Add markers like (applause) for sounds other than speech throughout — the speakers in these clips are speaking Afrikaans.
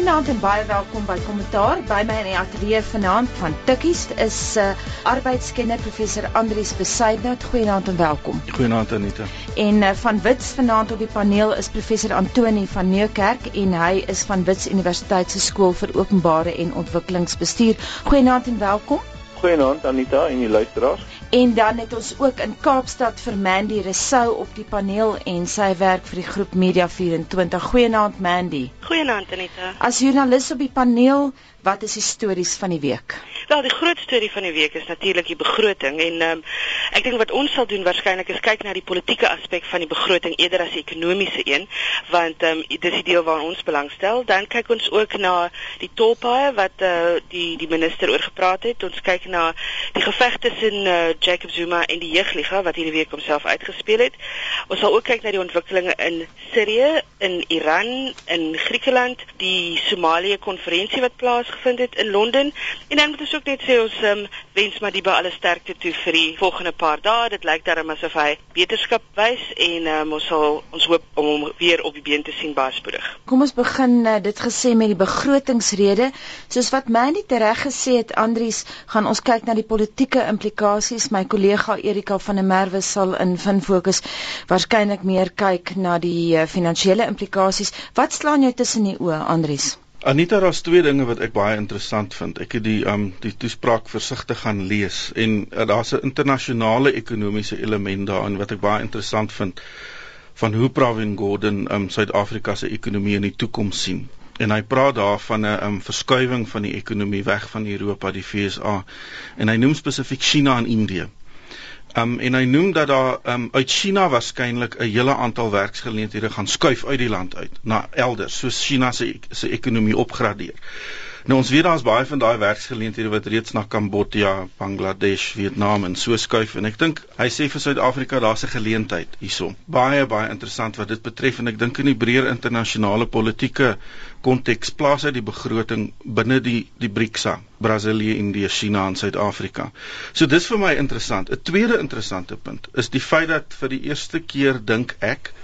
Goeienaand en baie welkom by Kommentaar. By my in die ateljee vanaand van Tikkies is 'n uh, arbeidskenner professor Andrius Besuidnout. Goeienaand en welkom. Goeienaand Anita. En uh, van Wits vanaand op die paneel is professor Antoni van Nieuwkerk en hy is van Wits Universiteit se skool vir openbare en ontwikkelingsbestuur. Goeienaand en welkom. Goeienaand Anita en die luisteraars. En dan het ons ook in Kaapstad vir Mandy Resou op die paneel en sy werk vir die groep Media 24. Goeienaand Mandy. Goeienaand Anita. As joernalis op die paneel, wat is die stories van die week? Wel, die groot storie van die week is natuurlik die begroting en ehm um, ek dink wat ons sal doen waarskynlik is kyk na die politieke aspek van die begroting eerder as die ekonomiese een, want ehm um, dis die deel waaraan ons belangstel. Dan kyk ons ook na die tolpaaie wat eh uh, die die minister oor gepraat het. Ons kyk na die geveg tussen uh, Jacob Zuma en die jeugliga wat hierdie week homself uitgespeel het. Ons sal ook kyk na die ontwikkelinge in Sirië, in Iran, in Griekeland, die Somalië konferensie wat plaasgevind het in Londen en dan moet ons ook net sê ons um, wens die alle sterkte toe vir die volgende paar dae. Dit lyk darem asof hy beterskap wys en um, ons sal ons hoop om hom weer op die been te sien baaspoedig. Kom ons begin uh, dit gesê met die begrotingsrede. Soos wat Mandy tereg gesê het, Andries, gaan ons kyk na die politieke implikasies. My kollega Erika van der Merwe sal in Fin Fokus waarskynlik meer kyk na die uh, finansiële implikasies. Wat slaan jou tussen die oë, Andries? Anita, daar's twee dinge wat ek baie interessant vind. Ek het die um die toespraak versigtig gaan lees en uh, daar's 'n internasionale ekonomiese element daarin wat ek baie interessant vind van hoe Pravin Gordhan um Suid-Afrika se ekonomie in die toekoms sien. En hy praat daar van 'n um verskuiwing van die ekonomie weg van Europa, die VSA en hy noem spesifiek China en Indië. Um en hy noem dat daar um uit China waarskynlik 'n hele aantal werksgeleenthede gaan skuif uit die land uit na elders, soos China se se ekonomie opgradeer. Nou ons weet daar's baie van daai werksgeleenthede wat reeds na Kambodja, Bangladesh, Vietnam en so skuif en ek dink hy sê vir Suid-Afrika daar's 'n geleentheid hierso. Baie baie interessant wat dit betref en ek dink in die breër internasionale politieke konteks plaas hy die begroting binne die die BRICS, Brasilië, Indië, China en Suid-Afrika. So dis vir my interessant. 'n Tweede interessante punt is die feit dat vir die eerste keer dink ek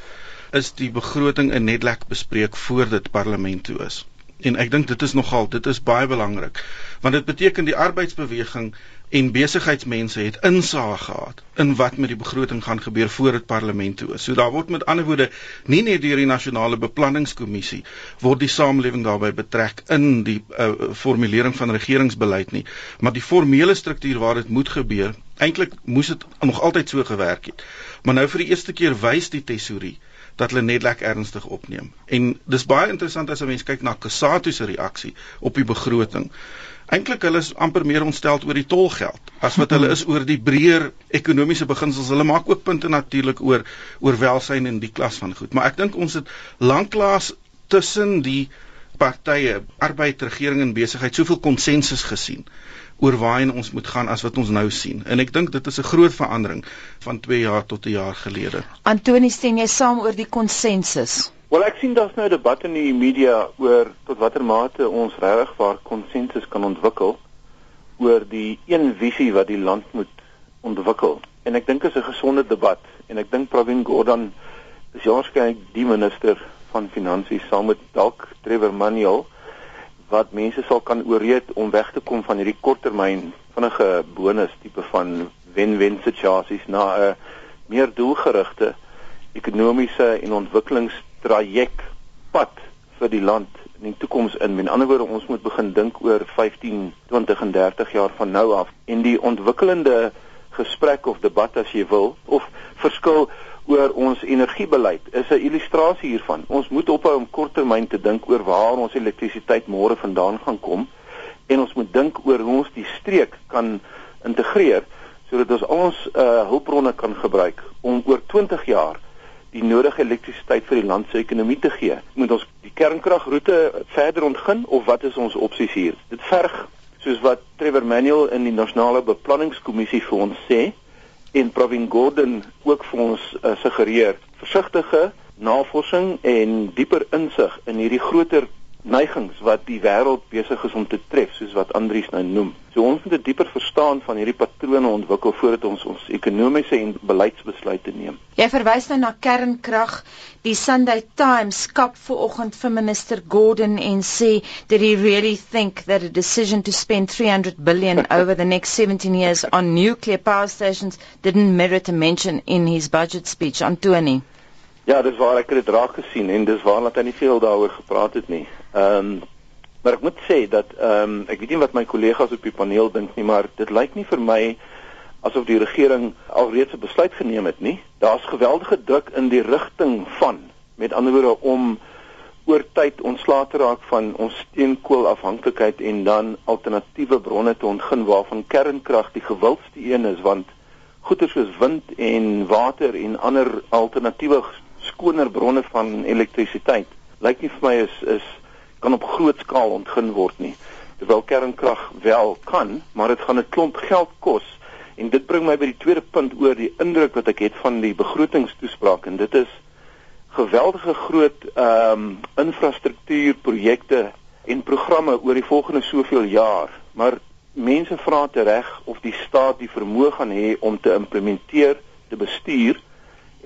is die begroting in netlek bespreek voor dit parlement toe is en ek dink dit is nogal dit is baie belangrik want dit beteken die arbeidsbeweging en besigheidsmense het insaag gehad in wat met die begroting gaan gebeur voor dit parlement toe is. So daar word met ander woorde nie net deur die nasionale beplanningskommissie word die samelewing daarbey betrek in die uh, formulering van regeringsbeleid nie, maar die formele struktuur waar dit moet gebeur, eintlik moes dit nog altyd so gewerk het. Maar nou vir die eerste keer wys die tesourie dat hulle net lekker ernstig opneem. En dis baie interessant as 'n mens kyk na Kusatu se reaksie op die begroting. Eintlik hulle is amper meer ontstel oor die tolgeld as wat hulle is oor die breër ekonomiese beginsels. Hulle maak ook punte natuurlik oor oor welsyn en die klas van goed, maar ek dink ons het lanklaas tussen die partye, arbeid, regering en besigheid soveel konsensus gesien oor waarheen ons moet gaan as wat ons nou sien. En ek dink dit is 'n groot verandering van 2 jaar tot 'n jaar gelede. Antoni, stem jy saam oor die konsensus? Wel ek sien daar's nou debat in die media oor tot watter mate ons regtig waar konsensus kan ontwikkel oor die een visie wat die land moet ontwikkel. En ek dink dit is 'n gesonde debat en ek dink Pravin Gordhan is waarskynlik die minister van finansies saam met dalk Trevor Manuel wat mense sal kan ooreed om weg te kom van hierdie korttermyn vinnige bonus tipe van wen-wen situasies na 'n meer doelgerigte ekonomiese en ontwikkelingstraject pad vir die land in die toekoms in. Met ander woorde, ons moet begin dink oor 15, 20 en 30 jaar van nou af en die ontwikkelende gesprek of debat as jy wil of verskil oor ons energiebeleid is 'n illustrasie hiervan. Ons moet ophou om korttermyn te dink oor waar ons elektrisiteit môre vandaan gaan kom en ons moet dink oor hoe ons die streek kan integreer sodat ons al ons uh, hulpbronne kan gebruik om oor 20 jaar die nodige elektrisiteit vir die land se ekonomie te gee. Moet ons die kernkragroete verder ontgin of wat is ons opsies hier? Dit verg soos wat Trevor Manuel in die nasionale beplanningskommissie vir ons sê, en Pravin Gordhan ook vir ons uh, suggereer versigtige navorsing en dieper insig in hierdie groter neigings wat die wêreld besig is om te tref soos wat Andries nou noem. So ons moet 'n dieper verstaan van hierdie patrone ontwikkel voordat ons ons ekonomiese en beleidsbesluite neem. Jy verwys nou na kernkrag. Die Sunday Times skop vanoggend vir minister Gordon en sê that he really think that a decision to spend 300 billion (laughs) over the next 17 years on nuclear power stations didn't merit a mention in his budget speech on Tony. Ja, dis waar ek dit raak gesien en dis waar dat hy nie veel daaroor gepraat het nie. Ehm um, maar ek moet sê dat ehm um, ek weet nie wat my kollegas op die paneel dink nie, maar dit lyk nie vir my asof die regering alreeds 'n besluit geneem het nie. Daar's geweldige druk in die rigting van met ander woorde om oor tyd ontslae te raak van ons steenkoolafhanklikheid en dan alternatiewe bronne te ontgin waarvan kernkrag die gewildste een is want goeie soos wind en water en ander alternatiewe skoner bronne van elektrisiteit lyk nie vir my is is kan op groot skaal ontgin word nie. Terwyl kernkrag wel kan, maar dit gaan 'n klomp geld kos. En dit bring my by die tweede punt oor die indruk wat ek het van die begrotingstoespraak en dit is geweldige groot ehm um, infrastruktuurprojekte en programme oor die volgende soveel jaar. Maar mense vra tereg of die staat die vermoë gaan hê om te implementeer, te bestuur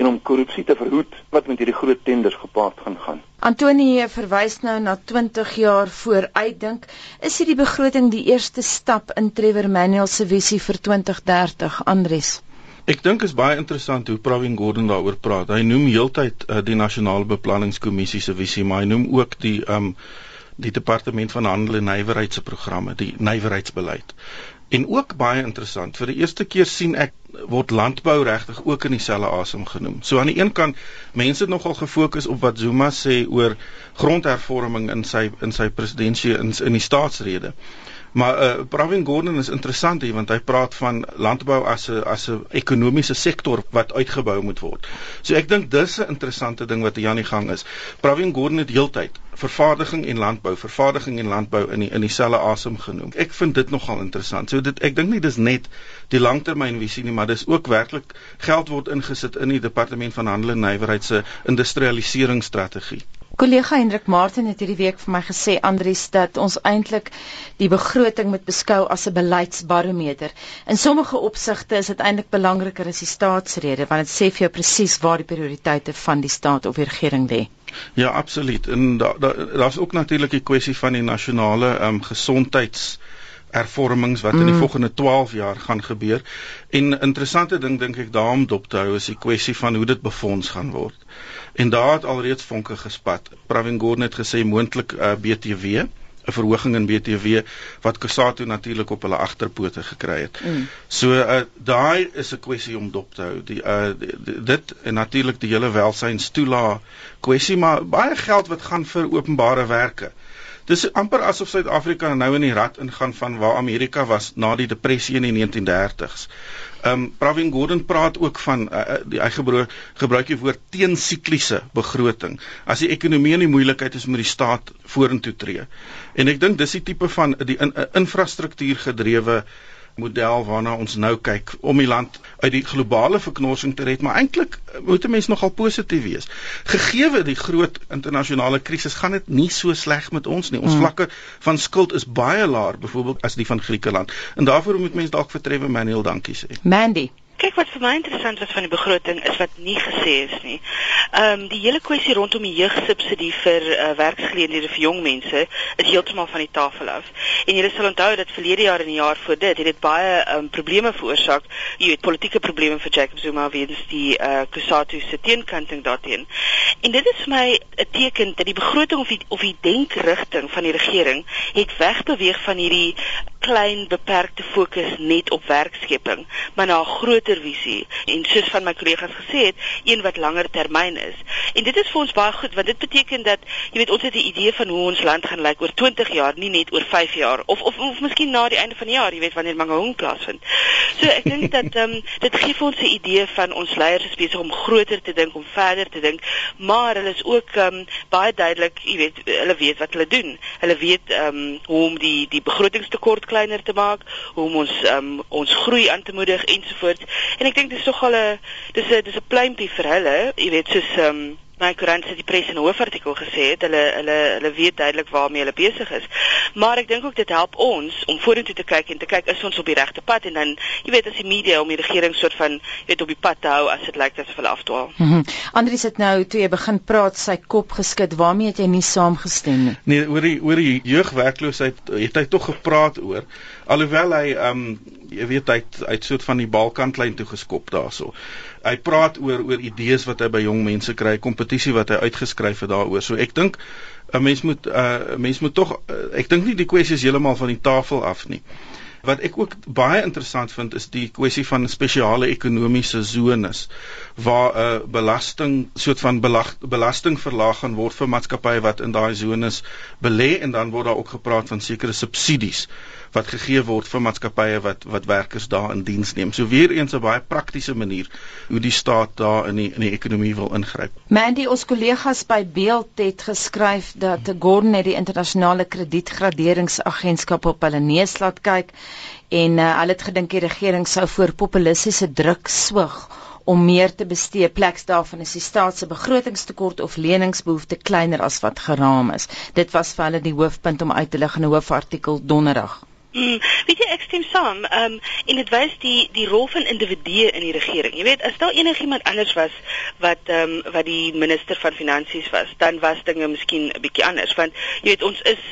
en om korrupsie te verhoed wat met hierdie groot tenders gepaard gaan gaan. Antonie verwys nou na 20 jaar vooruitdink. Is hierdie begroting die eerste stap in Trevor Manuel se visie vir 2030, Andries? Ek dink is baie interessant hoe Pravin Gordhan daaroor praat. Hy noem heeltyd uh, die nasionale beplanningskommissie se visie, maar hy noem ook die um die departement van handel en nywerheid se programme, die nywerheidsbeleid. En ook baie interessant, vir die eerste keer sien ek word landbou regtig ook in dieselfde asem genoem. So aan die een kant mense het nogal gefokus op wat Zuma sê oor grondhervorming in sy in sy presidentskap in, in die staatsrede. Maar uh, Pravin Gordhan is interessant hier want hy praat van landbou as 'n as 'n ekonomiese sektor wat uitgebou moet word. So ek dink dis 'n interessante ding wat hier aan die gang is. Pravin Gordhan het heeltyd vervaardiging en landbou, vervaardiging en landbou in die in dieselfde asem genoem. Ek vind dit nogal interessant. So dit ek dink nie dis net die langtermynvisie nie, maar dis ook werklik geld word ingesit in die departement van handel en nywerheid se industrialiseringsstrategie. Kollega Hendrik Martin het hierdie week vir my gesê Andries dat ons eintlik die begroting moet beskou as 'n beleidsbarometer. In sommige opsigte is dit eintlik belangriker as die staatsrede want dit sê vir jou presies waar die prioriteite van die staat of die regering lê. Ja, absoluut. En daar's da, daar's ook natuurlik die kwessie van die nasionale ehm um, gesondheids hervormings wat in die mm. volgende 12 jaar gaan gebeur. En interessante ding dink ek daarom dop te hou is die kwessie van hoe dit befonds gaan word. En daar het alreeds vonke gespat. Pravin Gordhan het gesê moontlik uh, BTW 'n verhoging in BTW wat Kusatu natuurlik op hulle agterpote gekry het. Mm. So uh, daai is 'n kwessie om dop te hou. Die, uh, die, die dit en natuurlik die hele welsynstoela kwessie maar baie geld wat gaan vir openbare werke. Dis amper asof Suid-Afrika nou in die rad ingaan van waar Amerika was na die depressie in die 1930s. Ehm um, Pravin Gordhan praat ook van uh, die hy gebruik gebruik die woord teensikliese begroting. As die ekonomie in die moeilikheid is, moet die staat vorentoe tree. En ek dink dis die tipe van die in, uh, infrastruktuur gedrewe model waarna ons nou kyk om die land uit die globale verknorsing te red, maar eintlik eh, moet 'n mens nogal positief wees. Gegeewe die groot internasionale krisis, gaan dit nie so sleg met ons nie. Ons hmm. vlakke van skuld is baie laer, byvoorbeeld as die van Griekeland. En daarvoor moet mens dalk vertrewe Manuel dankie sê. Mandy Kyk wat vir my interessant was van die begroting is wat nie gesê is nie. Ehm um, die hele kwessie rondom die jeugsubsidie vir uh, werksgeleenthede vir jong mense is heeltemal van die tafel af. En julle sal onthou dat verlede jaar en die jaar voor dit het dit baie ehm um, probleme veroorsaak. Jy weet politieke probleme vir Jacob Zuma weens die eh uh, Kusatu se teenkanting daarteen. En dit is vir my 'n teken dat die begroting of die of die denkrigting van die regering het wegbeweeg van hierdie klein beperkte fokus net op werkskeping, maar na 'n groter visie en soos van my kollegas gesê het, een wat langer termyn is. En dit is vir ons baie goed want dit beteken dat jy weet ons het 'n idee van hoe ons land gaan lyk oor 20 jaar, nie net oor 5 jaar of of of miskien na die einde van die jaar, jy weet wanneer Mangaung plaasvind. So ek dink (laughs) dat ehm um, dit gee vir ons 'n idee van ons leiers is besig om groter te dink, om verder te dink, maar hulle is ook ehm um, baie duidelik, jy weet, hulle weet wat hulle doen. Hulle weet ehm um, hoe om die die begrotingstekort kleiner te maak, hoe om ons um, ons groei aan te moedig ensovoorts. En ek dink dis tog al 'n dis 'n dis 'n pleintjie vir hulle, jy weet, soos ehm um, my koerant se die pres in 'n hoofartikel gesê het. Hulle hulle hulle weet duidelik waarmee hulle besig is. Maar ek dink ook dit help ons om vorentoe te kyk en te kyk is ons op die regte pad en dan jy weet as die media om die regering soort van jy weet op die pad te hou as dit lyk asof hulle afdwaal. Mm -hmm. Andries het nou toe jy begin praat sy kop geskit. Waarmee het jy nie saamgestem nie? Nee, oor die oor die jeugwerkloosheid het hy tog gepraat oor alhoewel hy ehm um, jy weet hy het uit soort van die balkantlyn toe geskop daarso. Hy praat oor oor idees wat hy by jong mense kry, kompetisie wat hy uitgeskryf het daaroor. So ek dink 'n mens moet 'n uh, mens moet tog uh, ek dink nie die kwessie is heeltemal van die tafel af nie. Wat ek ook baie interessant vind is die kwessie van spesiale ekonomiese sones waar 'n uh, belasting soort van belag, belasting verlaag gaan word vir maatskappye wat in daai sones belê en dan word daar ook gepraat van sekere subsidies wat gegee word vir maatskappye wat wat werkers daar in diens neem. So weer eens 'n baie praktiese manier hoe die staat daar in die in die ekonomie wil ingryp. Mandy, ons kollegas by Beeld het geskryf dat Gordon net die internasionale kredietgraderingsagentskap op hulle neus laat kyk en uh, hulle het gedink die regering sou voor populistiese druk swig om meer te bestee. Pleks daarvan is die staat se begrotingstekort of leningsbehoefte kleiner as wat geraam is. Dit was vir hulle die hoofpunt om uit te lig in 'n hoofartikel donderdag. Mm, weet jy ek stem saam. Ehm um, en dit wys die die rol van individue in die regering. Jy weet, as daar enigiemand anders was wat ehm um, wat die minister van finansies was, dan was dinge miskien 'n bietjie anders want jy weet ons is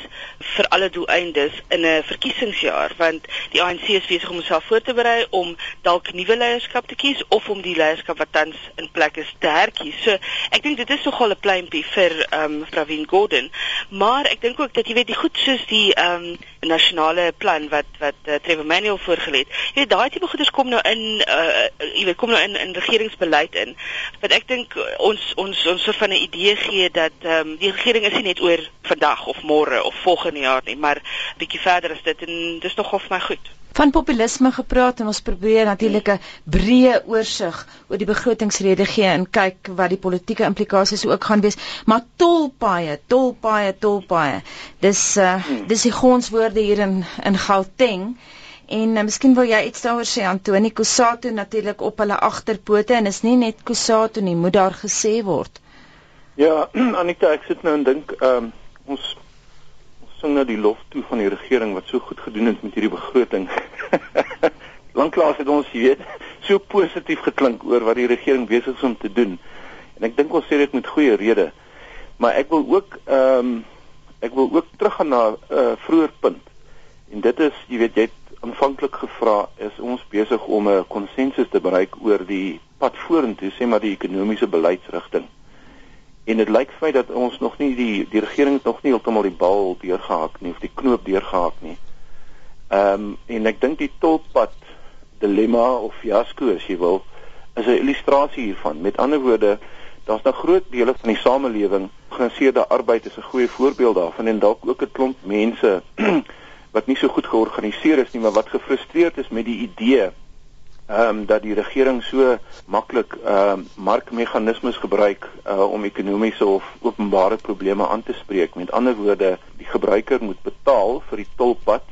vir alle doeleindes in 'n verkiesingsjaar want die ANC is besig om homself voor te berei om dalk nuwe leierskap te kies of om die leierskap wat tans in plek is te herkies. So ek dink dit is nogal 'n pleintjie vir ehm um, Pravin Gordhan, maar ek dink ook dat jy weet die goed soos die ehm um, nasionale plan wat wat uh, Trevor Manuel voorgelê het. Jy weet daai tipe goeders kom nou in uh jy weet kom nou in in regeringsbeleid in. Wat ek dink ons ons ons soort van 'n idee gee dat ehm um, die regering is nie net oor vandag of môre of volgende jaar nie, maar bietjie verder as dit en dis nog of my goed van populisme gepraat en ons probeer natuurlik 'n breë oorsig oor die begrotingsrede gee en kyk wat die politieke implikasies ook gaan wees. Maar tolpaaie, tolpaaie, tolpaaie. Dis uh dis die grondwoorde hier in in Gauteng. En uh, miskien wil jy iets daaroor sê Antoni Kusatu natuurlik op hulle agterpote en is nie net Kusatu nie, moet daar gesê word. Ja, (clears throat) Anita, ek sit nou en dink, ehm um, ons sing nou die lof toe van die regering wat so goed gedoen het met hierdie begroting. (laughs) Lanklaas het ons, jy weet, so positief geklink oor wat die regering besig is om te doen. En ek dink ons sê dit met goeie rede. Maar ek wil ook ehm um, ek wil ook teruggaan na 'n uh, eh, vroeër punt. En dit is, jy weet, jy het aanvanklik gevra is ons besig om 'n konsensus te bereik oor die pad vorentoe, sê maar die ekonomiese beleidsrigting en dit lyk vir my dat ons nog nie die die regering het nog nie heeltemal die bal deurgehak nie of die knoop deurgehak nie. Ehm um, en ek dink die tolpad dilemma of fiasco as jy wil is 'n illustrasie hiervan. Met ander woorde, daar's nou groot dele van die samelewing, georganiseerde arbeid is 'n goeie voorbeeld daarvan en dalk ook 'n klomp mense (clears throat) wat nie so goed georganiseer is nie, maar wat gefrustreerd is met die idee ehm um, dat die regering so maklik ehm um, markmeganismes gebruik uh, om ekonomiese of openbare probleme aan te spreek. Met ander woorde, die gebruiker moet betaal vir die tolpad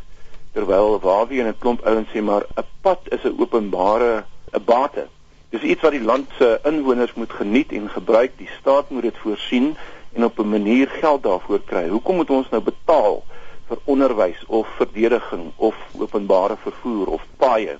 terwyl waar wie in 'n klomp ouens sê maar 'n pad is 'n openbare 'n bate. Dis iets wat die land se inwoners moet geniet en gebruik. Die staat moet dit voorsien en op 'n manier geld daarvoor kry. Hoekom moet ons nou betaal vir onderwys of verdediging of openbare vervoer of paaie?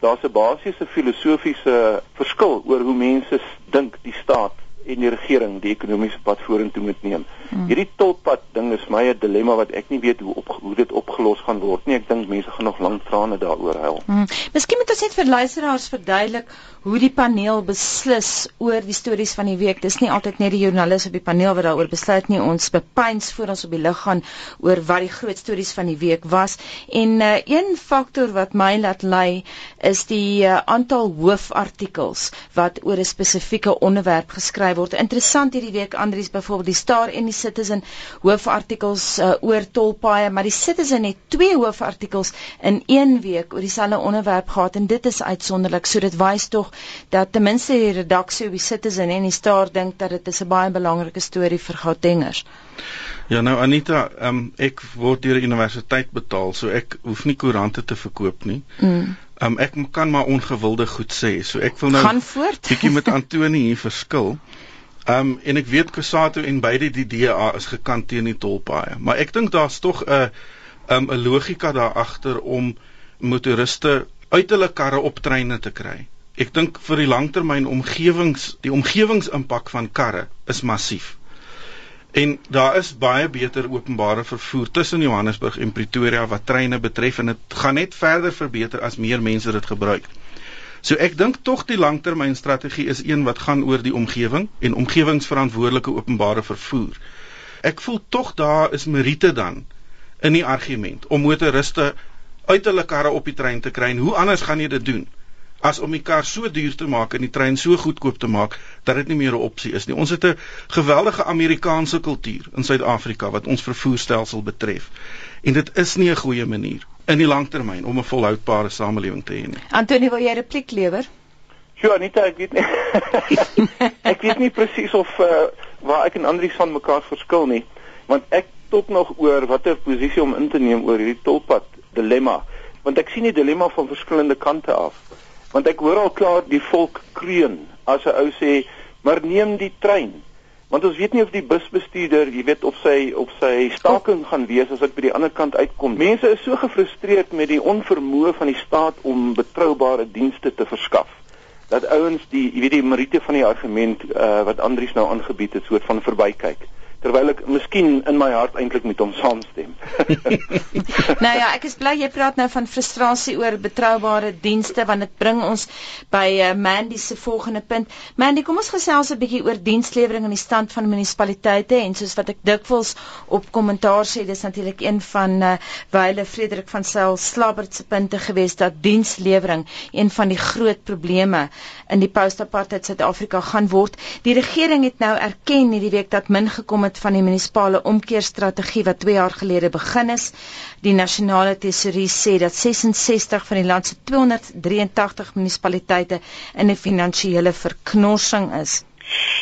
Daar's 'n basiese filosofiese verskil oor hoe mense dink die staat en die regering die ekonomiese pad vorentoe moet neem. Hmm. Hierdie tolpad ding is my 'n dilemma wat ek nie weet hoe op hoe dit opgelos gaan word nie. Ek dink mense gaan nog lank trane daaroor huil. Hmm. Miskien moet ons net vir luisteraars verduidelik hoe die paneel beslis oor die stories van die week. Dis nie altyd net die joernalis op die paneel wat daaroor besluit nie. Ons bepeins voor ons op die lig gaan oor wat die groot stories van die week was. En uh, een faktor wat my laat lei is die uh, aantal hoofartikels wat oor 'n spesifieke onderwerp geskryf word. Interessant hierdie week Andries byvoorbeeld die Star en die Citizen hoofartikels uh, oor tolpaaie, maar die Citizen het twee hoofartikels in een week oor dieselfde onderwerp gehad en dit is uitsonderlik. So dit wys tog dat ten minste die redaksie op die Citizen en die Star dink dat dit 'n baie belangrike storie vir Gautengers. Ja nou Anita, um, ek word deur die universiteit betaal, so ek hoef nie koerante te verkoop nie. Mm. Um, ek kan maar ongewilde goed sê. So ek wil nou bietjie met Antoni hier verskil. Ehm um, en ek weet Kusato en beide die DA is gekant teen die tolpaaie, maar ek dink daar's tog 'n 'n um, 'n logika daar agter om motoriste uit hulle karre op treine te kry. Ek dink vir die langtermyn omgewings, die omgewingsimpak van karre is massief. En daar is baie beter openbare vervoer tussen Johannesburg en Pretoria wat treine betref en dit gaan net verder verbeter as meer mense dit gebruik. So ek dink tog die langtermynstrategie is een wat gaan oor die omgewing en omgewingsverantwoordelike openbare vervoer. Ek voel tog daar is meriete dan in die argument om motoriste uit hulle karre op die trein te kry. Hoe anders gaan jy dit doen? as om die kar so duur te maak en die trein so goedkoop te maak dat dit nie meer 'n opsie is nie. Ons het 'n geweldige Amerikaanse kultuur in Suid-Afrika wat ons vervoerstelsel betref. En dit is nie 'n goeie manier in die langtermyn om 'n volhoubare samelewing te hê nie. Antoni, wil jy 'n repliek lewer? Ja, Anita, ek weet nie. (laughs) ek weet nie presies of uh, waar ek en Andrius van mekaar verskil nie, want ek tot nog oor watter posisie om in te neem oor hierdie tolpad dilemma, want ek sien die dilemma van verskillende kante af want ek hoor al klaar die volk kreun as 'n ou sê maar neem die trein want ons weet nie of die busbestuurder jy weet of sy of sy staking gaan wees as ek by die ander kant uitkom. Mense is so gefrustreerd met die onvermoë van die staat om betroubare dienste te verskaf dat ouens die jy weet die meriete van die argument uh, wat Andrius nou aangebied het soort van verbykyk terwyl ek miskien in my hart eintlik met hom saamstem. (laughs) nou ja, ek is bly jy praat nou van frustrasie oor betroubare dienste want dit bring ons by uh, Mandy se volgende punt. Mandy, kom ons gesels 'n bietjie oor dienslewering in die stand van munisipaliteite en soos wat ek dikwels op kommentaar sê, dis natuurlik een van uh, Wyle Frederik van Sail Slabbert se punte gewees dat dienslewering een van die groot probleme in die post-apartheid Suid-Afrika gaan word. Die regering het nou erken hierdie week dat min gekom het van die munisipale omkeerstrategie wat 2 jaar gelede begin is. Die nasionale tesourie sê dat 66 van die land se 283 munisipaliteite in 'n finansiële verknorsing is.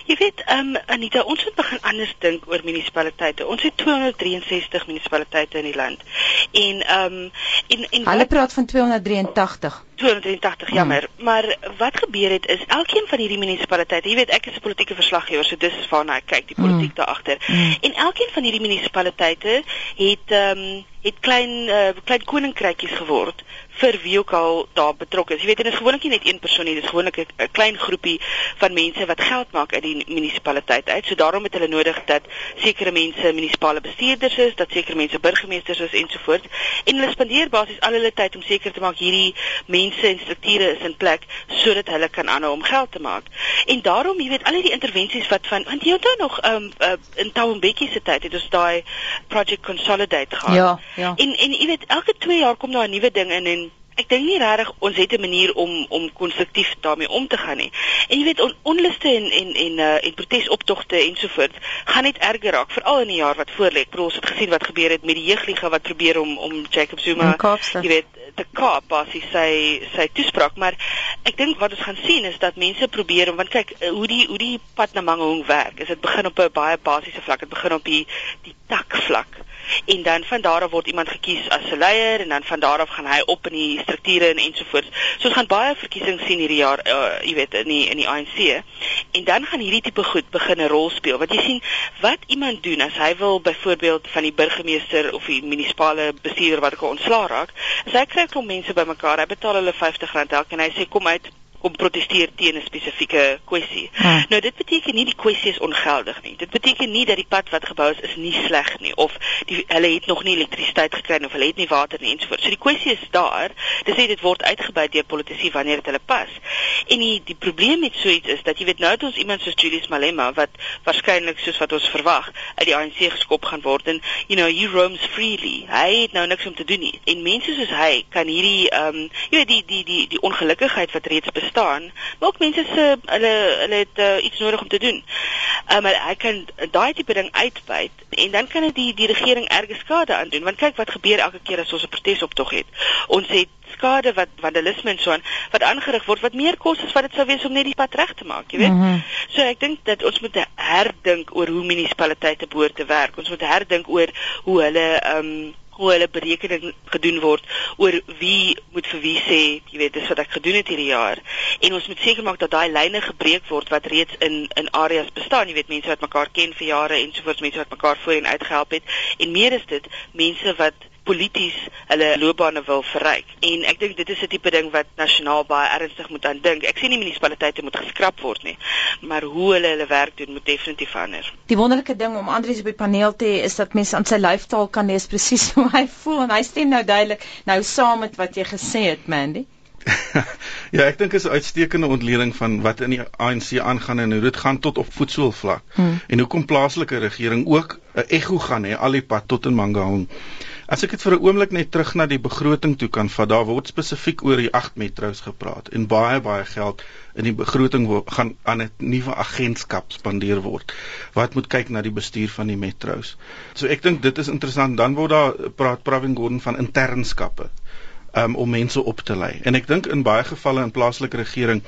Jy weet, ehm um, Anita, ons moet begin anders dink oor munisipaliteite. Ons het 263 munisipaliteite in die land. En ehm um, en en Hulle wat, praat van 283. 283, jammer. Hmm. Maar wat gebeur het is elkeen van hierdie munisipaliteite, jy weet, ek is 'n politieke verslaggewer, so dis waarna ek kyk, die politiek hmm. daar agter. Hmm. En elkeen van hierdie munisipaliteite het ehm um, het klein uh, klein koninkrykies geword vir wie ook al daar betrokke is. Jy weet, dit is gewoonlik nie net een persoon nie, dit is gewoonlik 'n klein groepie van mense wat geld maak uit die munisipaliteit uit. So daarom het hulle nodig dat sekere mense munisipale bestuurders is, dat sekere mense burgemeesters is ensovoorts. En hulle spandeer basies al hulle tyd om seker te maak hierdie mense en strukture is in plek sodat hulle kan aanhou om geld te maak. En daarom, jy weet, al die intervensies wat van want jy onthou nog um, uh, in Taumbekkie se tyd het ons daai project consolidate gehad. Ja, ja. En en jy weet, elke 2 jaar kom daar 'n nuwe ding in en ek dink nie regtig ons het 'n manier om om konstruktief daarmee om te gaan nie. En jy weet on, onluste en en en uh, en protesoptogte ensovoorts gaan net erger raak veral in die jaar wat voorlê. Ek bedoel ons het gesien wat gebeur het met die jeugliga wat probeer om om Jacob Zuma jy weet te kaap basies sy sy toespraak, maar ek dink wat ons gaan sien is dat mense probeer om want kyk uh, hoe die hoe die pad na Mangaung werk. Is dit begin op 'n baie basiese vlak. Dit begin op die die takvlak en dan van daar af word iemand gekies as 'n leier en dan van daar af gaan hy op in die strukture en ensovoorts. So ons gaan baie verkiesings sien hierdie jaar, uh, jy weet, in die in die ANC. En dan gaan hierdie tipe goed begin 'n rol speel. Wat jy sien, wat iemand doen as hy wil byvoorbeeld van die burgemeester of die munisipale bestuurder wat ek ontslaa raak, as hy kry klomp mense bymekaar, hy betaal hulle R50 elkeen en hy sê kom uit om proteseer teen 'n spesifieke kwessie. Hmm. Nou dit beteken nie die kwessie is ongeldig nie. Dit beteken nie dat die pad wat gebou is is nie sleg nie of die hulle het nog nie elektrisiteit gekry of hulle het nie water nie ensovoorts. So die kwessie is daar. Dis net dit word uitgebuit deur politici wanneer dit hulle pas. En die die probleem met so iets is dat jy weet nou het ons iemand soos Julius Malema wat waarskynlik soos wat ons verwag uit die ANC geskop gaan word en you know he roams freely. Hy het nou niks om te doen nie. En mense soos hy kan hierdie ehm um, jy weet die die die die ongelukkigheid wat reeds bestaan, maar ook mense se hulle hulle het uh, iets nodig om te doen. Um, maar hy kan daai tipe ding uitbuit en dan kan dit die die regering erge skade aan doen want kyk wat gebeur elke keer as ons 'n protesoptog het. Ons het skade wat vandalisme en so aan wat aangerig word wat meer kos as wat dit sou wees om net die pad reg te maak, jy weet. Mm -hmm. So ek dink dat ons moet herdink oor hoe munisipaliteite behoort te werk. Ons moet herdink oor hoe hulle ehm um, hoe hulle berekening gedoen word oor wie moet vir wie sê, jy weet, dis wat ek gedoen het hierdie jaar. En ons moet seker maak dat daai lyne gebreek word wat reeds in in areas bestaan, jy weet, mense wat mekaar ken vir jare en sovoorts, mense wat mekaar voorheen uitgehelp het. En meer is dit mense wat polities hulle loopbane wil verryk. En ek dink dit is 'n tipe ding wat nasionaal baie ernstig moet aan dink. Ek sê nie munisipaliteite moet geskraap word nie, maar hoe hulle hulle werk doen moet definitief verander. Die wonderlike ding om Andrius op die paneel te hê is dat mense aan sy lyfstaal kan lees presies (laughs) hoe hy voel en hy stem nou duidelik nou saam met wat jy gesê het, Mandy. (laughs) ja, ek dink is 'n uitstekende ontleding van wat in die ANC aangaan en hoe dit gaan tot op voetsoolvlak. Hmm. En hoekom plaaslike regering ook 'n ego gaan hê al die pad tot in Mangaung. As ek dit vir 'n oomblik net terug na die begroting toe kan vat, daar word spesifiek oor die 8 metro's gepraat en baie baie geld in die begroting gaan aan 'n nuwe agentskap spandeer word wat moet kyk na die bestuur van die metro's. So ek dink dit is interessant. Dan word daar praat Pravin Gordhan van internskappe um, om mense op te lei. En ek dink in baie gevalle in plaaslike regering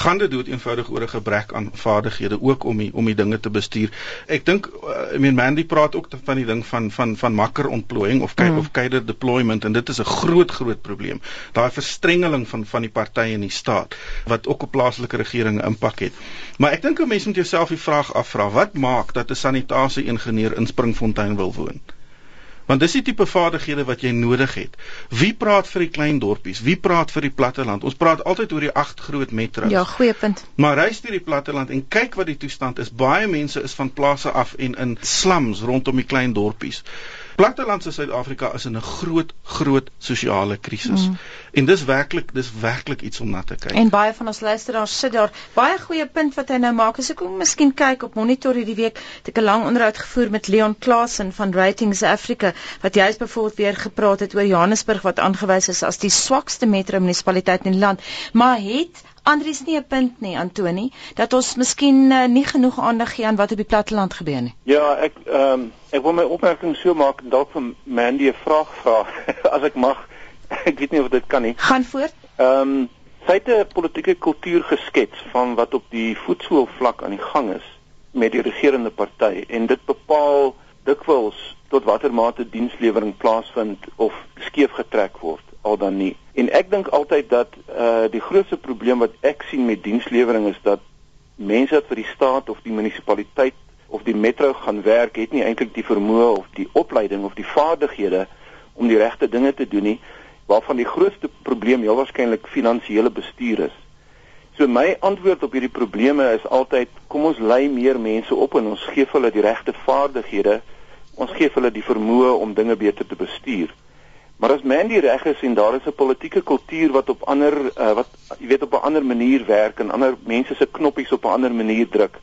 gaan dit dood eenvoudig oor 'n gebrek aan vaardighede ook om die, om die dinge te bestuur. Ek dink uh, I mean Mandy praat ook van die ding van van van makker ontplooiing of kyk mm. of kyder deployment en dit is 'n groot groot probleem. Daai verstrengeling van van die partye in die staat wat ook op plaaslike regering impak het. Maar ek dink 'n mens moet jouself die vraag afvra, wat maak dat 'n sanitasie ingenieur in Springfontein wil woon? Want dis die tipe vaardighede wat jy nodig het. Wie praat vir die klein dorpies? Wie praat vir die platteland? Ons praat altyd oor die agt groot metro's. Ja, goeie punt. Maar reis deur die platteland en kyk wat die toestand is. Baie mense is van plase af en in slums rondom die klein dorpies plattelandse Suid-Afrika is in 'n groot groot sosiale krisis. Mm. En dis werklik dis werklik iets om na te kyk. En baie van ons luisteraars sit daar. Baie goeie punt wat hy nou maak. As ek miskien kyk op monitor hierdie week, het ek 'n lang onderhoud gevoer met Leon Klasen van Ratings Africa wat juist byvoorbeeld weer gepraat het oor Johannesburg wat aangewys is as die swakste metro munisipaliteit in die land, maar het Andries nie 'n punt nie Antoni dat ons miskien uh, nie genoeg aandag gee aan wat op die platteland gebeur nie. Ja, ek ehm um, ek wil my opmerking so maak en dalk van Mandy 'n vraag vra (laughs) as ek mag. Ek weet nie of dit kan nie. Gaan voort. Ehm um, sy het 'n politieke kultuur geskets van wat op die voetsoolvlak aan die gang is met die regerende party en dit bepaal dikwels tot watter mate dienslewering plaasvind of skeef getrek word al dan nie. En ek dink altyd dat uh die grootste probleem wat ek sien met dienslewering is dat mense wat vir die staat of die munisipaliteit of die metro gaan werk, het nie eintlik die vermoë of die opleiding of die vaardighede om die regte dinge te doen nie, waarvan die grootste probleem heel waarskynlik finansiële bestuur is. So my antwoord op hierdie probleme is altyd kom ons lei meer mense op en ons gee hulle die regte vaardighede. Ons gee hulle die vermoë om dinge beter te bestuur. Maar as Mandy reg is en daar is 'n politieke kultuur wat op ander uh, wat jy weet op 'n ander manier werk en ander mense se knoppies op 'n ander manier druk,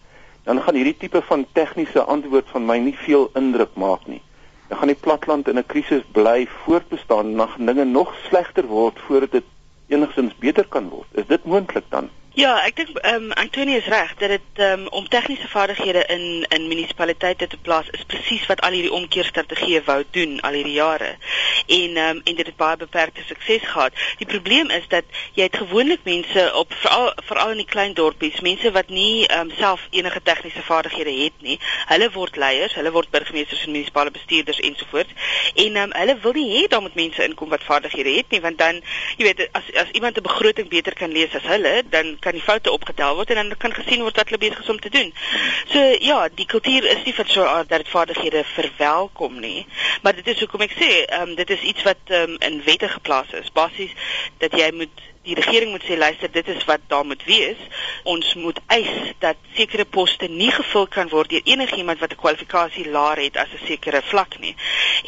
dan gaan hierdie tipe van tegniese antwoord van my nie veel indruk maak nie. Dan gaan die platland in 'n krisis bly voortbestaan en dan gaan dinge nog slegter word voordat dit enigstens beter kan word. Is dit moontlik dan? Ja, ek dink ehm um, Antonius reg dat dit ehm um, om tegniese vaardighede in in munisipaliteite te plaas is presies wat al hierdie omkeerstrategieë wou doen al hierdie jare. En ehm um, en dit het baie beperkte sukses gehad. Die probleem is dat jy het gewoonlik mense op veral veral in die klein dorpies, mense wat nie ehm um, self enige tegniese vaardighede het nie. Hulle word leiers, hulle word burgemeesters en munisipale bestuurders ensovoorts. En ehm um, hulle wil nie hê daar moet mense inkom wat vaardighede het nie, want dan jy weet as as iemand 'n begroting beter kan lees as hulle, dan kan die foute opgetel word en dan kan gesien word wat hulle besig is om te doen. So ja, die kultuur is nie vir so dat dit vaardighede verwelkom nie, maar dit is hoekom ek sê, ehm um, dit is iets wat ehm um, in wette geplaas is. Basies dat jy moet die regering moet sê luister dit is wat daar moet wees. Ons moet eis dat sekere poste nie gevul kan word deur enigiemand wat 'n kwalifikasie laer het as 'n sekere vlak nie.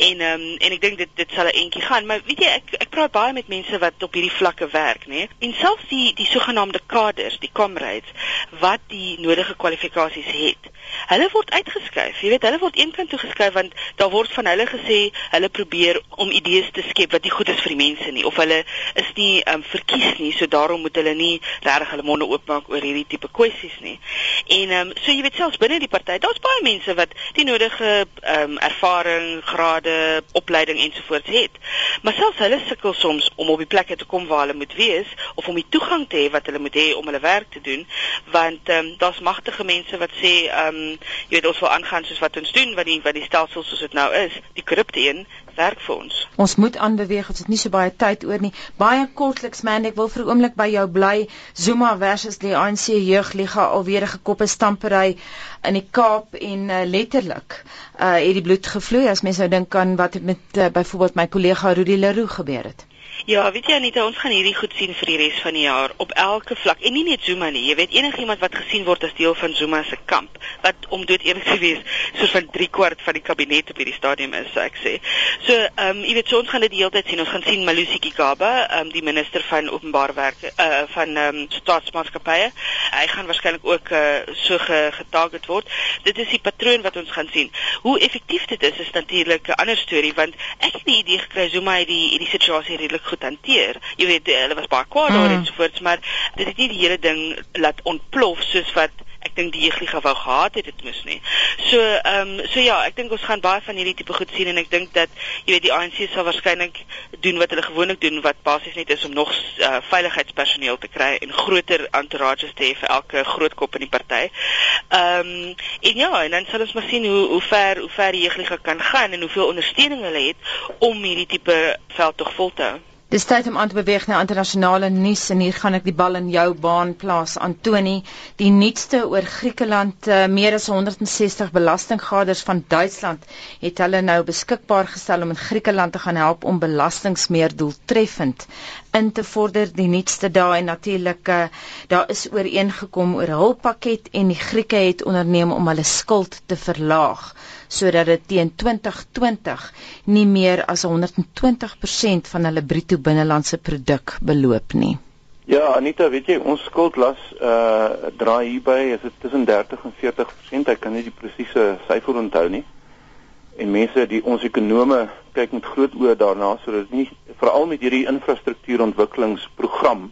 En um, en ek dink dit dit sal 'n entjie gaan. Maar weet jy ek ek praat baie met mense wat op hierdie vlakke werk nê. En selfs die die sogenaamde kaders die comrades wat die nodige kwalifikasies het hulle word uitgeskuif. Jy weet hulle word eenkant toe geskuif want daar word van hulle gesê hulle probeer om idees te skep wat nie goed is vir die mense nie of hulle is nie um, verkies is nie, so daarom moet hulle nie regtig hulle monde oopmaak oor hierdie tipe kwessies nie. En ehm um, so jy weet selfs binne die party, daar's baie mense wat die nodige ehm um, ervaring, grade, opleiding ensovoorts het. Maar selfs hulle sukkel soms om op die plekke te kom waar hulle moet wees of om die toegang te hê wat hulle moet hê om hulle werk te doen, want ehm um, daar's magtige mense wat sê ehm um, jy weet ons wil aangaan soos wat ons doen wat die wat die stelsel soos dit nou is, die korrupte een, werk vir ons. Ons moet aanbeweeg, ons het nie so baie tyd oor nie. Baie kortliks man, ek wil vir 'n oomblik by jou bly. Zuma versus die ANC jeugliga alweer 'n gekoppe stampery in die Kaap en uh, letterlik uh het die bloed gevloei as mens nou dink aan wat met uh, byvoorbeeld my kollega Rudy Leroux gebeur het. Ja, weet jy Anita, ons gaan hierdie goed sien vir die res van die jaar op elke vlak. En nie net Zuma nie. Jy weet enigiemand wat gesien word as deel van Zuma se kamp, wat om dood eerlik te wees, soos van 3 kwart van die kabinet op hierdie stadium is, so ek sê. So, ehm um, jy weet so ons gaan dit die hele tyd sien. Ons gaan sien Malusi Gigaba, ehm um, die minister van openbare werke uh van ehm um, staatsmaatskappye. Hy gaan waarskynlik ook uh so ge getarget word. Dit is die patroon wat ons gaan sien. Hoe effektief dit is is natuurlik 'n ander storie want ek het die idee gekry Zuma het die die situasie redelik goed hanteer. Jy weet hulle was baie kwaad daar mm. en so voort, maar dit het nie die hele ding laat ontplof soos wat ek dink die jeugliga wou gehad het dit moes nie. So ehm um, so ja, ek dink ons gaan baie van hierdie tipe goed sien en ek dink dat jy weet die ANC sal waarskynlik doen wat hulle gewoonlik doen wat basies net is om nog uh, veiligheidspersoneel te kry en groter entourages te hê vir elke groot kop in die party. Ehm um, en ja, en dan sal ons maar sien hoe hoe ver hoe ver die jeugliga kan gaan en hoeveel ondersteuning hulle het om hierdie tipe veldtog vol te hou. Dis tyd om aan te beweeg na internasionale nuus en hier gaan ek die bal in jou baan plaas. Antoni, die nuutste oor Griekeland, uh, meer as 160 belastinggaders van Duitsland het hulle nou beskikbaar gestel om in Griekeland te gaan help om belastings meer doeltreffend in te vorder. Die nuutste daai natuurlik, uh, daar is ooreengekom oor hulppakket en die Grieke het onderneem om hulle skuld te verlaag sodat dit teen 2020 nie meer as 120% van hulle bruto binnelandse produk beloop nie. Ja, Anita, weet jy, ons skuldlas uh draai hierby is dit tussen 30 en 40%. Ek kan nie die presiese syfer onthou nie. En mense, die ons ekonome kyk met groot oë daarna sodat nie veral met hierdie infrastruktuurontwikkelingsprogram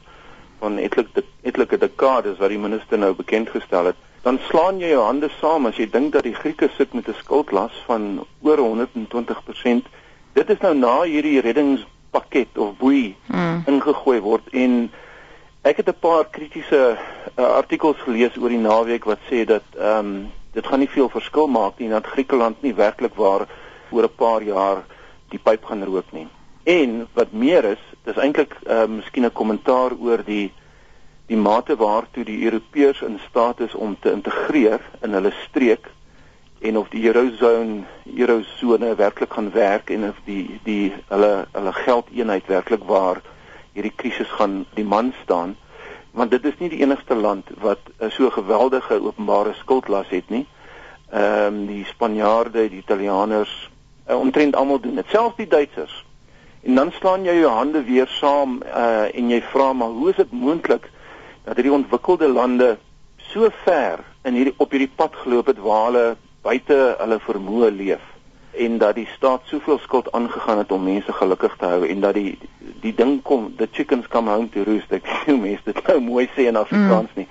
van etlike etlike dekades wat die minister nou bekend gestel het, dan slaan jy jou hande saam as jy dink dat die Grieke sit met 'n skuldlas van oor 120%. Dit is nou na hierdie reddingspakket of boei mm. ingegooi word en ek het 'n paar kritiese uh, artikels gelees oor die naweek wat sê dat ehm um, dit gaan nie veel verskil maak nie dat Griekeland nie werklik waar oor 'n paar jaar die pyp gaan rook nie. En wat meer is, dis eintlik uh, miskien 'n kommentaar oor die die mate waartoe die Europeërs in staat is om te integreer in hulle streek en of die eurozone eurozone werklik gaan werk en of die die hulle hulle geldeenheid werklik waar hierdie krisis gaan die man staan want dit is nie die enigste land wat uh, so geweldige openbare skuldlas het nie. Ehm um, die Spanjaarde, die Italianers, uh, omtrent almal doen dit, selfs die Duitsers. En dan slaan jy jou hande weer saam uh, en jy vra maar hoe is dit moontlik dat hierdie ontwikkelde lande so ver in hierdie op hierdie pad geloop het waar hulle buite hulle vermoë leef en dat die staat soveel skuld aangegaan het om mense gelukkig te hou en dat die die ding kom the chickens come home to roost ek sê mense dit nou mooi sê in Afrikaans mm. nie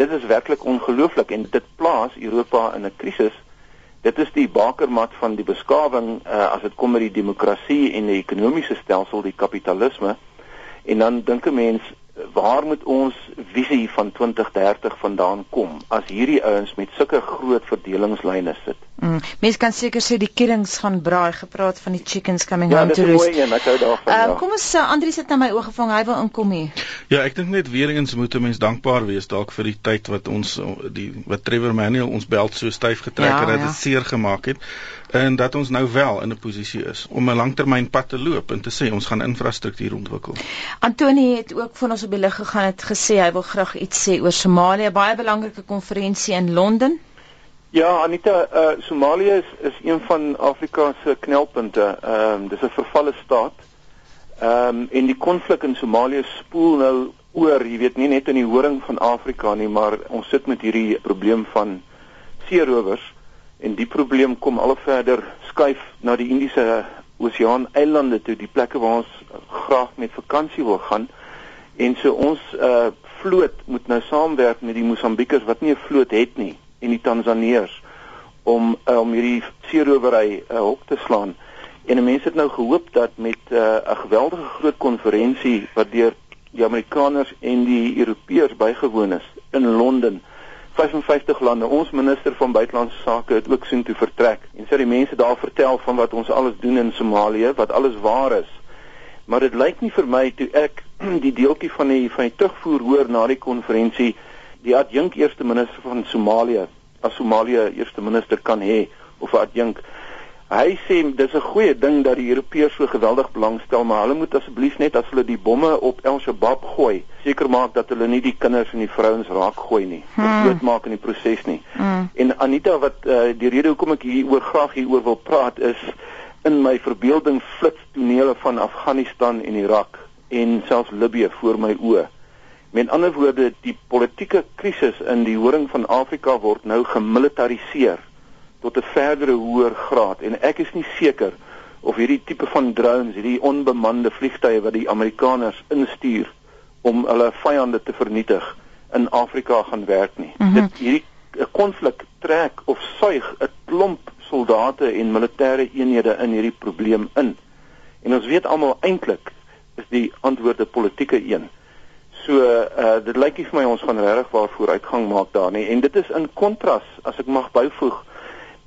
dit is werklik ongelooflik en dit plaas Europa in 'n krisis dit is die bakermat van die beskawing uh, as dit kom met die demokrasie en die ekonomiese stelsel die kapitalisme en dan dink 'n mens waar moet ons visie van 2030 vandaan kom as hierdie ouens met sulke groot verdelingslyne sit? Mm. Mense kan seker sê die kierings gaan braai gepraat van die chickens coming ja, home to roost. Ja, dis mooi en ek hou daarvan. Uh, ja. Kom ons uh, Andrius het na my oë gevang, hy wil inkom hier. Ja, ek dink net weer eens moet 'n mens dankbaar wees dalk vir die tyd wat ons die wat Trevor Manuel ons beld so styf getrek ja, dat dit ja. seer gemaak het en dat ons nou wel in 'n posisie is om 'n langtermynpad te loop en te sê ons gaan infrastruktuur ontwikkel. Antoni het ook van ons op die lig gegaan het gesê hy wil graag iets sê oor Somalië, baie belangrike konferensie in Londen. Ja, Anita, uh Somalië is is een van Afrika se knelpunte. Ehm um, dis 'n vervalle staat. Ehm um, en die konflik in Somalië spoel nou oor, jy weet, nie net in die horing van Afrika nie, maar ons sit met hierdie probleem van seerowers en die probleem kom al verder skuif na die Indiese Oseaan eilande toe, die plekke waar ons graag met vakansie wil gaan. En so ons uh vloot moet nou saamwerk met die Mosambiekers wat nie 'n vloot het nie en die Tansaneërs om uh, om hierdie seerowery uh, op te slaan. En mense het nou gehoop dat met 'n uh, geweldige groot konferensie wat deur die Amerikaners en die Europeërs bygewoon is in Londen 55 lande. Ons minister van buitelandse sake het ook soontoe vertrek en het die mense daar vertel van wat ons alles doen in Somalië, wat alles waar is. Maar dit lyk nie vir my toe ek (clears throat) die deeltjie van die van die terugvoer hoor na die konferensie die adjunk eerste minister van Somalië as Somalië eerste minister kan hê of 'n adjunk Hy sê dis 'n goeie ding dat die Europeërs so geweldig belangstel, maar hulle moet asseblief net as hulle die bomme op El Shabaab gooi, seker maak dat hulle nie die kinders en die vrouens raak gooi nie, hmm. of doodmaak in die proses nie. Hmm. En Anita wat uh, die rede hoekom ek hieroor graag hieroor wil praat is in my verbeelding flits tonele van Afghanistan en Irak en selfs Libië voor my oë. Met ander woorde, die politieke krisis in die horing van Afrika word nou gemilitariseer tot 'n verdere hoër graad en ek is nie seker of hierdie tipe van drones, hierdie onbemande vliegtye wat die Amerikaners instuur om hulle vyande te vernietig in Afrika gaan werk nie. Mm -hmm. Dit hierdie konflik trek of suig 'n klomp soldate en militêre eenhede in hierdie probleem in. En ons weet almal eintlik is die antwoord 'n politieke een. So uh dit lyk nie vir my ons gaan regtig waarvoor uitgang maak daar nie en dit is in kontras as ek mag byvoeg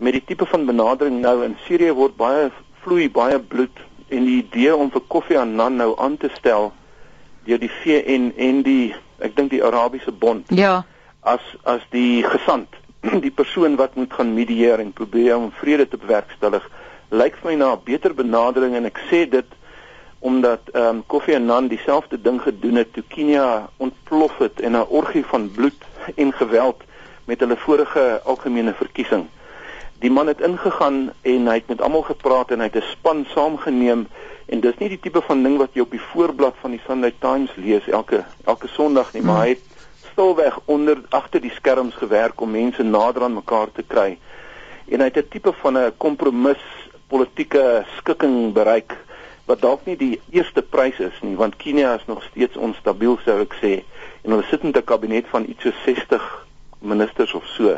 met die tipe van benadering nou in Sirië word baie vloei baie bloed en die idee om vir Kofi Annan nou aan te stel deur die VN en die ek dink die Arabiese Bond. Ja. As as die gesant, (clears throat) die persoon wat moet gaan medieer en probeer om vrede te bewerkstellig, lyk vir my na 'n beter benadering en ek sê dit omdat ehm um, Kofi Annan dieselfde ding gedoen het toe Kenia ontplof het in 'n orgie van bloed en geweld met hulle vorige algemene verkiesing die man het ingegaan en hy het met almal gepraat en hy het 'n span saamgeneem en dis nie die tipe van ding wat jy op die voorblad van die Sunday Times lees elke elke Sondag nie, maar hy het stilweg onder agter die skerms gewerk om mense nader aan mekaar te kry. En hy het 'n tipe van 'n kompromis politieke skikking bereik wat dalk nie die eerste prys is nie, want Kenia is nog steeds onstabiel sou ek sê. En hulle sit met 'n kabinet van iets so 60 ministers of so.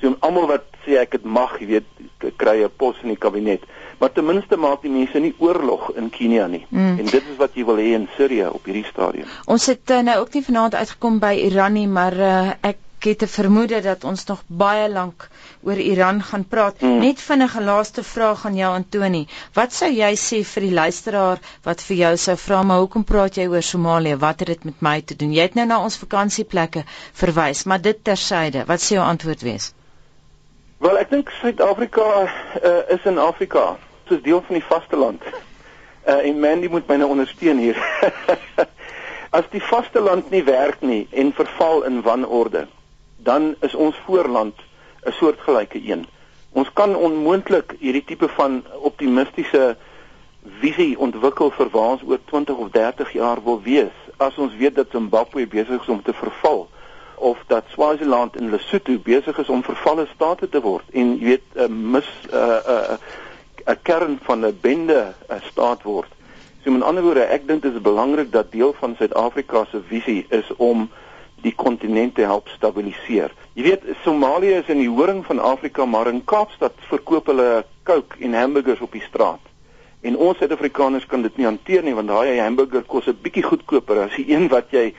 So almal wat sê ek het mag, jy weet, kry 'n pos in die kabinet. Maar ten minste maak die mense nie oorlog in Kenia nie. Mm. En dit is wat jy wil hê in Sirië op hierdie stadium. Ons het uh, nou ook nie vanaand uitgekom by Iran nie, maar uh, ek het 'n vermoede dat ons nog baie lank oor Iran gaan praat. Mm. Net vinnige laaste vraag aan jou Antoni. Wat sou jy sê vir die luisteraar wat vir jou sou vra maar hoekom praat jy oor Somalië? Wat het dit met my te doen? Jy het nou na ons vakansieplekke verwys, maar dit tersyde. Wat sou jou antwoord wees? Wel, ek dink Suid-Afrika uh, is in Afrika, soos deel van die vasteland. Uh, en Mandy moet my nou ondersteun hier. (laughs) As die vasteland nie werk nie en verval in wanorde, dan is ons voorland 'n soortgelyke een. Ons kan onmoontlik hierdie tipe van optimistiese visie ontwikkel vir waar ons oor 20 of 30 jaar wil wees as ons weet dat Zimbabwe besig is om te verval of dat Swaziland en Lesotho besig is om vervalle state te word en jy weet 'n uh, mis 'n uh, 'n uh, 'n kern van 'n bende 'n uh, staat word. So met ander woorde, ek dink dit is belangrik dat deel van Suid-Afrika se visie is om die kontinent te help stabiliseer. Jy weet, Somalië is in die horing van Afrika, maar in Kaapstad verkoop hulle Coke en hamburgers op die straat. En ons Suid-Afrikaners kan dit nie hanteer nie want daai hamburger kos 'n bietjie goedkoper as die een wat jy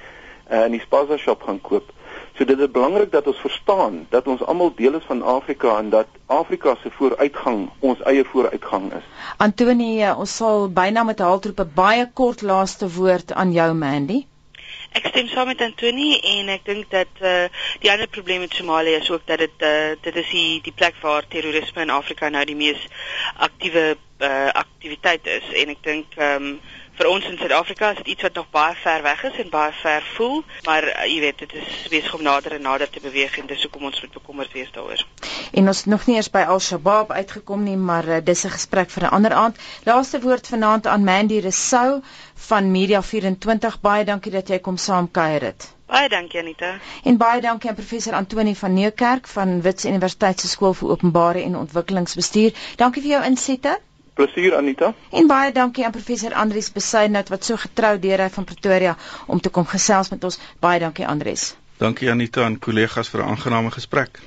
uh, in die Spaza shop gaan koop. So dit is belangrik dat ons verstaan dat ons almal deel is van Afrika en dat Afrika se vooruitgang ons eie vooruitgang is. Antonie, eh, ons sal byna met haltroepe baie kort laaste woord aan jou Mandy. Ek stem saam met Antonie en ek dink dat uh, die ander probleem met Somalië is ook dat dit uh, dit is die die plek waar terrorisme in Afrika nou die mees aktiewe uh, aktiwiteit is. En ek dink ehm um, vir ons in Suid-Afrika is dit iets wat nog baie ver weg is en baie ver voel, maar uh, jy weet dit is besig om nader en nader te beweeg en dis hoekom ons moet bekommerd wees daaroor. En ons nog nie eers by Al-Shabaab uitgekom nie, maar uh, dis 'n gesprek vir 'n ander aand. Laaste woord vanaand aan Mandy Resou van Media 24. Baie dankie dat jy kom saamkuier dit. Baie dankie Anita. En baie dankie aan professor Antoni van Nieuwkerk van Wits Universiteit se skool vir openbare en ontwikkelingsbestuur. Dankie vir jou insette. Plesier Anita. En baie dankie aan professor Andrius Besuidnout wat so getrou deur hy van Pretoria om te kom gesels met ons. Baie dankie Andrius. Dankie Anita en kollegas vir 'n aangename gesprek.